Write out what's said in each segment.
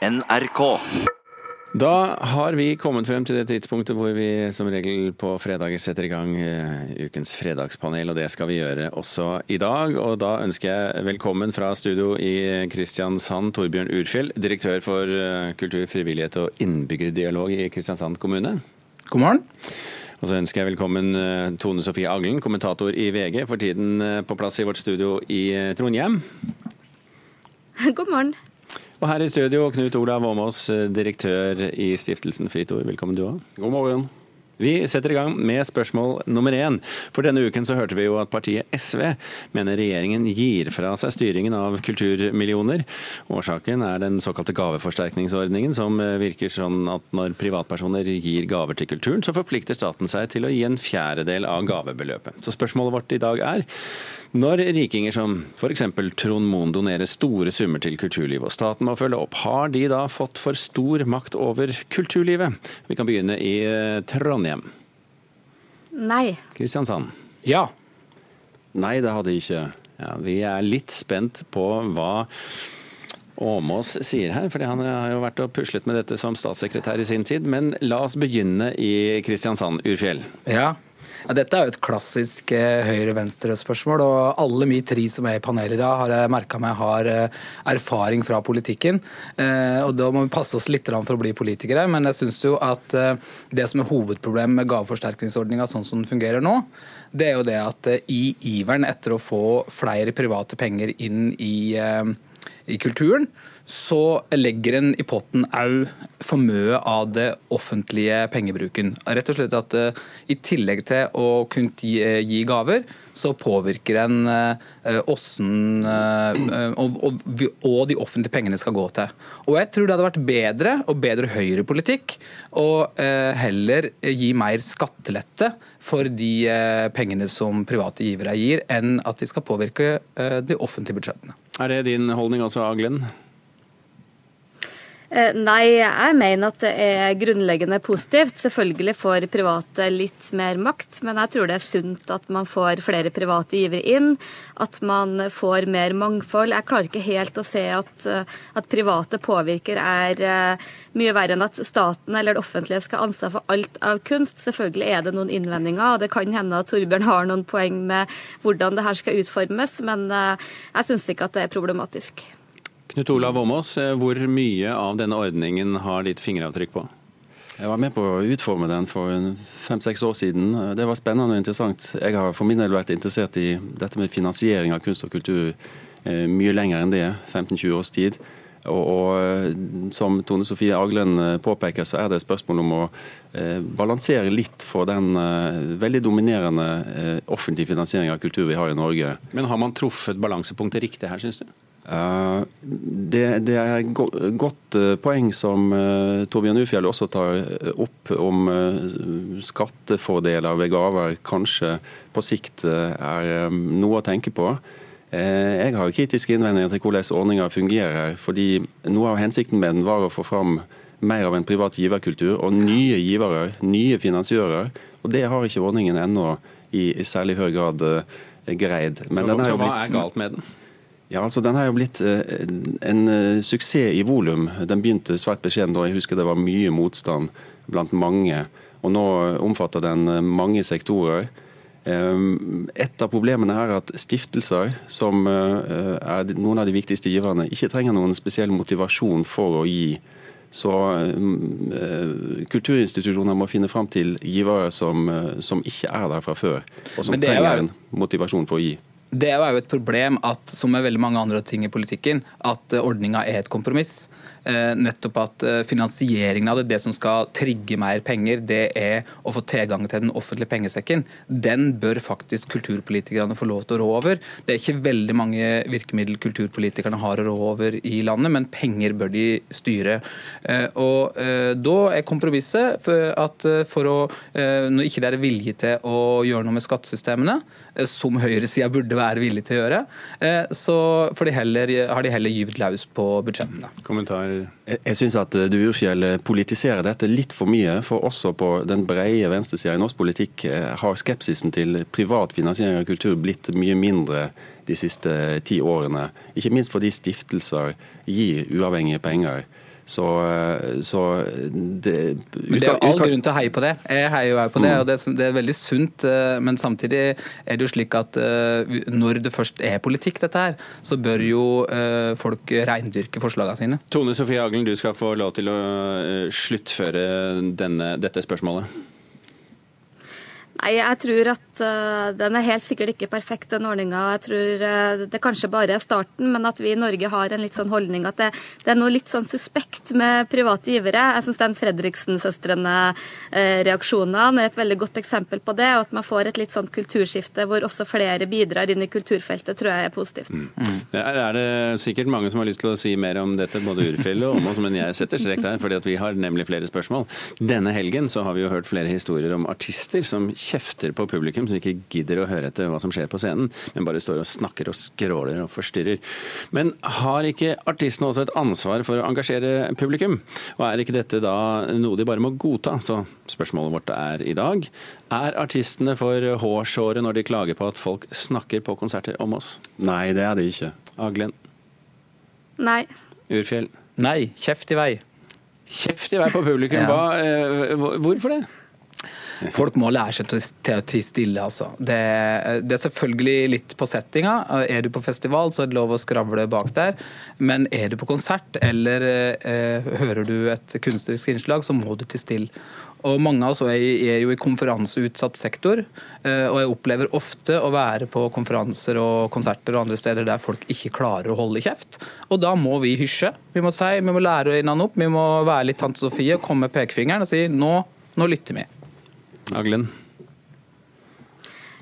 NRK. Da har vi kommet frem til det tidspunktet hvor vi som regel på fredager setter i gang eh, ukens fredagspanel, og det skal vi gjøre også i dag. Og da ønsker jeg velkommen fra studio i Kristiansand, Torbjørn Urfjell, direktør for eh, kultur, frivillighet og innbyggerdialog i Kristiansand kommune. God morgen. Og så ønsker jeg velkommen eh, Tone Sofie Aglen, kommentator i VG, for tiden på plass i vårt studio i Trondheim. God morgen. Og her i studio, Knut Olav Åmås, eh, direktør i stiftelsen Fritt Ord. Velkommen du òg. God morgen. Vi setter i gang med spørsmål nummer én. For denne uken så hørte vi jo at partiet SV mener regjeringen gir fra seg styringen av kulturmillioner. Årsaken er den såkalte gaveforsterkningsordningen, som virker sånn at når privatpersoner gir gaver til kulturen, så forplikter staten seg til å gi en fjerdedel av gavebeløpet. Så spørsmålet vårt i dag er når rikinger som f.eks. Trond Moen donerer store summer til kulturlivet, og staten må følge opp, har de da fått for stor makt over kulturlivet? Vi kan begynne i eh, Trondheim. Nei. Kristiansand. Ja. Nei, det hadde ikke. Ja, vi er litt spent på hva Åmås sier her, fordi han har jo vært og puslet med dette som statssekretær i sin tid. Men la oss begynne i Kristiansand, Urfjell. ja. Ja, dette er jo et klassisk eh, høyre-venstre-spørsmål, og alle vi tre som er i panelet i har jeg merka meg har eh, erfaring fra politikken. Eh, og Da må vi passe oss litt for å bli politikere, men jeg syns jo at det som er hovedproblemet med gaveforsterkningsordninga sånn som den fungerer nå, det er jo det at i iveren etter å få flere private penger inn i i kulturen, så legger en i potten òg for mye av det offentlige pengebruken. Rett og slett at uh, I tillegg til å kunne gi, uh, gi gaver, så påvirker en uh, åssen og, og, og, de offentlige pengene skal gå til. Og Jeg tror det hadde vært bedre og bedre høyrepolitikk å heller gi mer skattelette for de pengene som private givere gir, enn at de skal påvirke de offentlige budsjettene. Er det din holdning også, Aglen? Eh, nei, jeg mener at det er grunnleggende positivt. Selvfølgelig får private litt mer makt, men jeg tror det er sunt at man får flere private givere inn. At man får mer mangfold. Jeg klarer ikke helt å se at, eh, at private påvirker er eh, mye verre enn at staten eller det offentlige skal ha ansvar for alt av kunst. Selvfølgelig er det noen innvendinger, og det kan hende at Torbjørn har noen poeng med hvordan det her skal utformes, men jeg syns ikke at det er problematisk. Knut Olav Åmås, eh, hvor mye av denne ordningen har ditt fingeravtrykk på? Jeg var med på å utforme den for fem-seks år siden. Det var spennende og interessant. Jeg har for min del vært interessert i dette med finansiering av kunst og kultur eh, mye lenger enn det, 15-20 års tid. Og, og, eh, Som Tone Sofie Aglen påpeker, så er det et spørsmål om å eh, balansere litt for den eh, veldig dominerende eh, offentlige finansieringen av kultur vi har i Norge. Men har man truffet balansepunktet riktig her, syns du? Uh, det, det, er et godt uh, poeng som uh, Torbjørn Ufjell også tar opp om skattefordeler ved gaver kanskje på sikt er noe å tenke på. jeg har kritiske innvendinger til hvordan ordninga fungerer. fordi Noe av hensikten med den var å få fram mer av en privat giverkultur og nye givere, nye finansiører. og Det har ikke ordningen ennå i, i særlig høy grad greid. Men så, så hva er galt med den? Ja, altså Den har jo blitt eh, en eh, suksess i volum. Den begynte svært beskjeden da jeg husker det var mye motstand blant mange. Og nå omfatter den eh, mange sektorer. Et av problemene er at stiftelser, som er noen av de viktigste giverne, ikke trenger noen spesiell motivasjon for å gi. Så kulturinstitusjoner må finne fram til givere som, som ikke er der fra før, og som trenger en motivasjon for å gi. Det er jo et problem at, som med veldig mange andre ting i politikken, at ordninga er et kompromiss. Eh, nettopp at eh, finansieringen av det, det som skal trigge mer penger, det er å få tilgang til den offentlige pengesekken. Den bør faktisk kulturpolitikerne få lov til å rå over. Det er ikke veldig mange virkemiddel kulturpolitikerne har å rå over i landet, men penger bør de styre. Eh, og Da er kompromisset for at for å, når ikke det er vilje til å gjøre noe med skattesystemene, som høyresida burde være villig til å gjøre, så de heller, har de heller gyvd løs på budsjettene. Kommentar jeg, jeg syns at eh, du Urfjell eh, politiserer dette litt for mye. For også på den brede venstresida i norsk politikk eh, har skepsisen til privat finansiering av kultur blitt mye mindre de siste ti årene. Ikke minst fordi stiftelser gir uavhengige penger. Så, så det, men det er all grunn til å heie på det. Jeg heier jo på det, mm. og det, det, er veldig sunt. Men samtidig er det jo slik at når det først er politikk, dette her, så bør jo folk reindyrke forslagene sine. Tone Sofie Aglen, du skal få lov til å sluttføre denne, dette spørsmålet. Nei, jeg tror at uh, den er helt sikkert ikke perfekt, den ordninga. Jeg tror uh, det kanskje bare er starten, men at vi i Norge har en litt sånn holdning at det, det er noe litt sånn suspekt med private givere. Jeg syns den Fredriksen-søstrene-reaksjonene uh, er et veldig godt eksempel på det. Og at man får et litt sånn kulturskifte hvor også flere bidrar inn i kulturfeltet, tror jeg er positivt. Mm. Mm. Der er det sikkert mange som har lyst til å si mer om dette, både Urfjell og Åmås, men jeg setter strek der, fordi vi har nemlig flere spørsmål. Denne helgen så har vi jo hørt flere historier om artister som kjefter på publikum som ikke gidder å høre etter hva som skjer på scenen, men bare står og snakker og skråler og forstyrrer. Men har ikke artistene også et ansvar for å engasjere publikum? Og er ikke dette da noe de bare må godta? Så spørsmålet vårt er i dag er artistene for hårsåre når de klager på at folk snakker på konserter om oss? Nei, det er de ikke. Aglen? Nei. Urfjell? Nei. Kjeft i vei. Kjeft i vei på publikum. Hva, eh, hvorfor det? Folk må lære seg til å tie stille, altså. Det, det, er selvfølgelig litt på settinga. Er du på festival, så er det lov å skravle bak der. Men er du på konsert, eller eh, hører du et kunstnerisk innslag, så må du tie stille. Og Mange av oss er, jo i konferanseutsatt sektor, eh, og jeg opplever ofte å være på konferanser og konserter og andre steder der folk ikke klarer å holde kjeft. Og da må vi hysje. Vi må si, vi må lære øynene opp, vi må være litt tante Sofie, komme med pekefingeren og si nå, nå lytter vi. Aglen?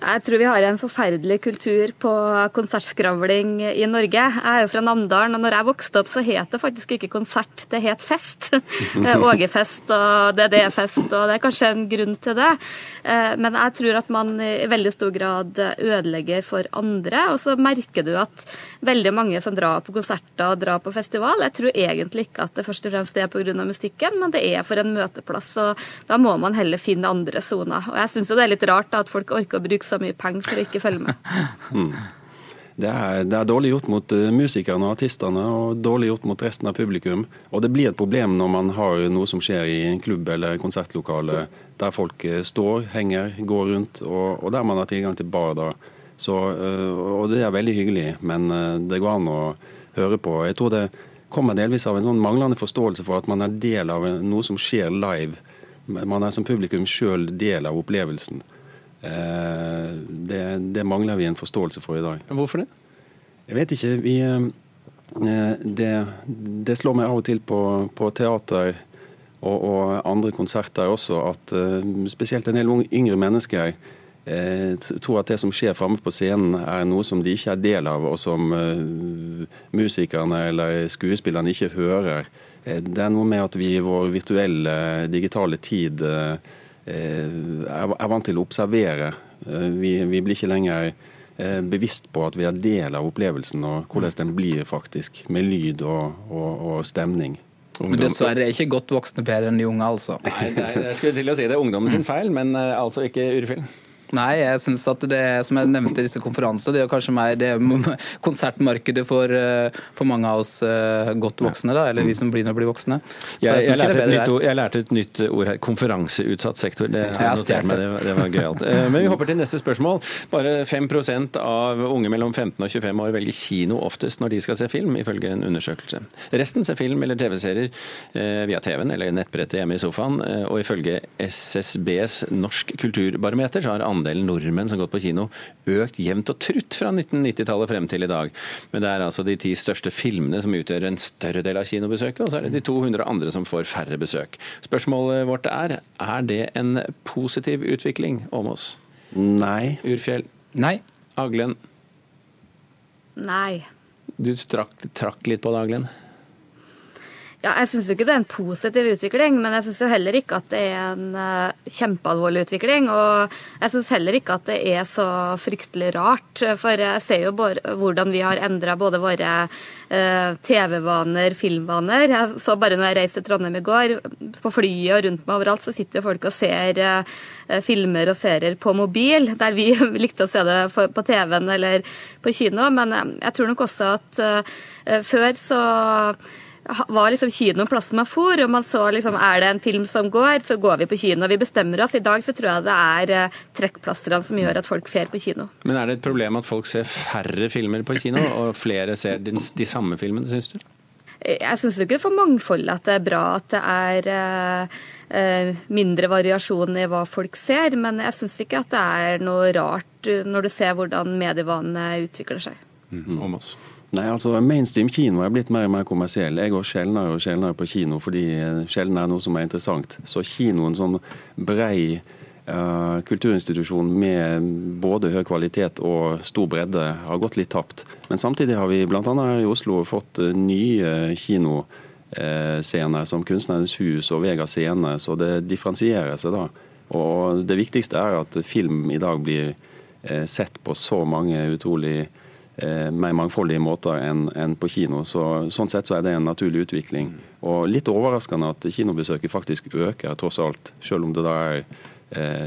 Jeg tror vi har en forferdelig kultur på konsertskravling i Norge. Jeg er jo fra Namdalen, og når jeg vokste opp, så het det faktisk ikke konsert, det het fest. Ågefest og DD-fest, og det er kanskje en grunn til det. Eh, men jeg tror at man i veldig stor grad ødelegger for andre. Og så merker du at veldig mange som drar på konserter og drar på festival, jeg tror egentlig ikke at det først og fremst er pga. musikken, men det er for en møteplass. Og da må man heller finne andre soner. Og jeg syns det er litt rart at folk orker å bruke så mye penger for å ikke følge med. mm. Det er, det er, dårlig gjort mot uh, musikerne og artistene, og dårlig gjort mot resten av publikum. Og det blir et problem når man har noe som skjer i en klubb eller konsertlokale der folk uh, står, henger, går rundt, og, og der man har tilgang til bar. da. Så, uh, og det er veldig hyggelig, men det går an å høre på. Jeg tror det kommer delvis av en sånn manglende forståelse for at man er del av noe som skjer live. Man er som publikum sjøl del av opplevelsen. Eh, det, det, mangler vi en forståelse for i dag. Hvorfor det? Jeg vet ikke. Vi, eh, det, det, slår meg av og til på, på teater og, og, andre konserter også at eh, spesielt en del yngre mennesker tror at det som skjer framme på scenen er noe som de ikke er del av, og som musikerne eller skuespillerne ikke hører. Det er noe med at vi i vår virtuelle, digitale tid Eh, er vant til å observere. Eh, vi, vi blir ikke lenger eh, bevisst på at vi er del av opplevelsen, og hvordan den blir faktisk, med lyd og, og, og stemning. Men dessverre er ikke godt voksne bedre enn de unge, altså. Nei, er, jeg skulle til å si det er ungdommen sin feil, men altså ikke urfilm. Nei, jeg syns at det som jeg nevnte disse konferansene, det er kanskje meg det konsertmarkedet for, eh, for, mange av oss eh, godt voksne, da, eller vi som blir når blir voksne. Jeg, jeg, lærte nytt, jeg, lærte et nytt ord her. Konferanseutsatt sektor. Det, har jeg notert meg, det, det var gøyalt. Eh, men vi hopper til neste spørsmål. Bare 5% av unge mellom 15 og 25 år velger kino oftest når de skal se film, ifølge en undersøkelse. Resten ser film eller TV-serier via TV-en eller nettbrettet hjemme i sofaen. Og ifølge SSBs Norsk kulturbarometer så har andelen nordmenn som har gått på kino økt jevnt og trutt fra 1990-tallet frem til i dag. Men det er altså de ti største filmene som utgjør en større del av kinobesøket, og så er det de 200 andre som får færre besøk. Spørsmålet vårt er er det en positiv utvikling om oss? Nei. Urfjell? Nei. Aglen? Nei. Du trakk, trakk litt på det, Aglen? Ja, jeg syns ikke det er en positiv utvikling, men jeg syns jo heller ikke at det er en uh, kjempealvorlig utvikling. Og jeg syns heller ikke at det er så fryktelig rart, for jeg ser jo hvordan vi har endra både våre uh, TV-vaner, filmvaner. Jeg så bare når jeg reiste til Trondheim i går, på flyet og rundt meg overalt, så sitter jo folk og ser uh, filmer og serier på mobil, der vi likte å se det på TV-en eller på kino. Men jeg tror nok også at før så var liksom kino plassen man for, og man så liksom er det en film som går, så går vi på kino. Vi bestemmer oss. I dag så tror jeg det er eh, trekkplasterne som gjør at folk fer på kino. Men er det et problem at folk ser færre filmer på kino, og flere ser de, de samme filmene, syns du? Jeg syns ikke det for mangfoldet at det er bra at det er eh, mindre variasjon i hva folk ser, men jeg syns ikke at det er noe rart når du ser hvordan medievanene utvikler seg. Mm, om oss. Nei, altså Mainstream kino er blitt mer og mer kommersiell. Jeg går sjeldnere og sjeldnere på kino fordi sjelden er noe som er interessant. Så kinoen som brei uh, kulturinstitusjon med både høy kvalitet og stor bredde har gått litt tapt. Men samtidig har vi bl.a. her i Oslo fått uh, nye kinoscener som Kunstnernes hus og Vega Scene, så det differensierer seg da. Og det viktigste er at film i dag blir sett på så mange utrolig Eh, mer mangfoldige måter enn en på kino. Så, sånn sett så er det en naturlig utvikling. Og litt overraskende at kinobesøket faktisk øker, tross alt. Selv om det da er Eh,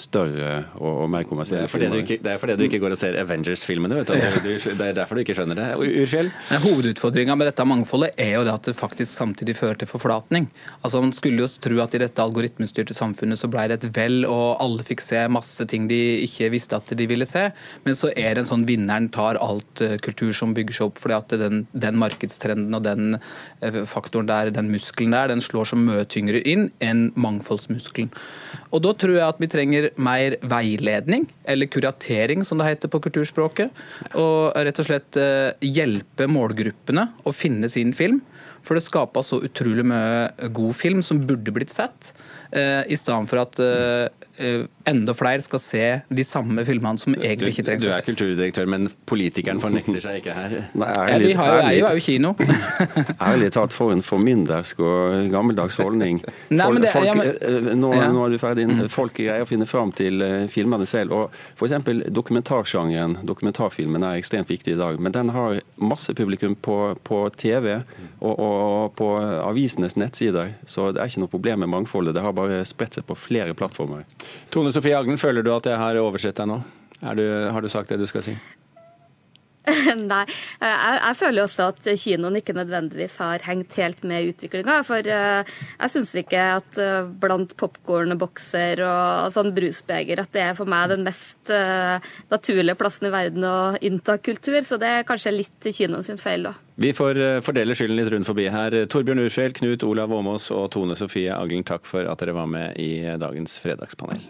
større og, og mer kommersielle filmer. Ikke, det er fordi du ikke går og ser Avengers-filmene. Det er derfor du ikke skjønner det. Urfjell? Hovedutfordringa med dette mangfoldet er jo det at det faktisk samtidig fører til forflatning. Altså Man skulle jo tro at i dette algoritmestyrte samfunnet så ble det et vel, og alle fikk se masse ting de ikke visste at de ville se. Men så er det en sånn vinneren tar alt uh, kultur som bygger seg opp. fordi at den, den markedstrenden og den uh, faktoren der, den muskelen der, den slår så mye tyngre inn enn mangfoldsmuskelen. Og da tror jeg at vi trenger mer veiledning, eller kuratering som det heter på kulturspråket. Og rett og slett eh, hjelpe målgruppene å finne sin film. For det skapa så utrolig mye god film som burde blitt sett, eh, i stedet for at eh, enda flere skal se de samme filmene som egentlig ikke trengs å ses. Du er kulturdirektør, men politikeren fornekter seg ikke her? Nei, ærlig, ja, de har jo, er jo, er jo kino. ærlig talt, for en formyndersk og gammeldags holdning. Nei, det, folk, ja, men, eh, nå, ja. nå, er du ferdig. Mm. Folk greier å finne fram til uh, filmene selv. og F.eks. dokumentarsjangeren, dokumentarfilmen, er ekstremt viktig i dag. Men den har masse publikum på, på TV og, og, på avisenes nettsider. Så det er ikke noe problem med mangfoldet. Det har bare spredt seg på flere plattformer. Tone Sofie Aglen, føler du at jeg har oversett deg nå? Du, har du sagt det du skal si? Nei, jeg, jeg, føler også at kinoen ikke nødvendigvis har hengt helt med utviklinga. For uh, jeg syns ikke at uh, blant popkornbokser og sånn brusbeger at det er for meg den mest naturlige plassen i verden å innta kultur. Så det er kanskje litt kinoen sin feil, da. Vi får fordele skylden litt rundt forbi her. Torbjørn Urfjell, Knut Olav Åmås og Tone Sofie Aglen, takk for at dere var med i dagens fredagspanel.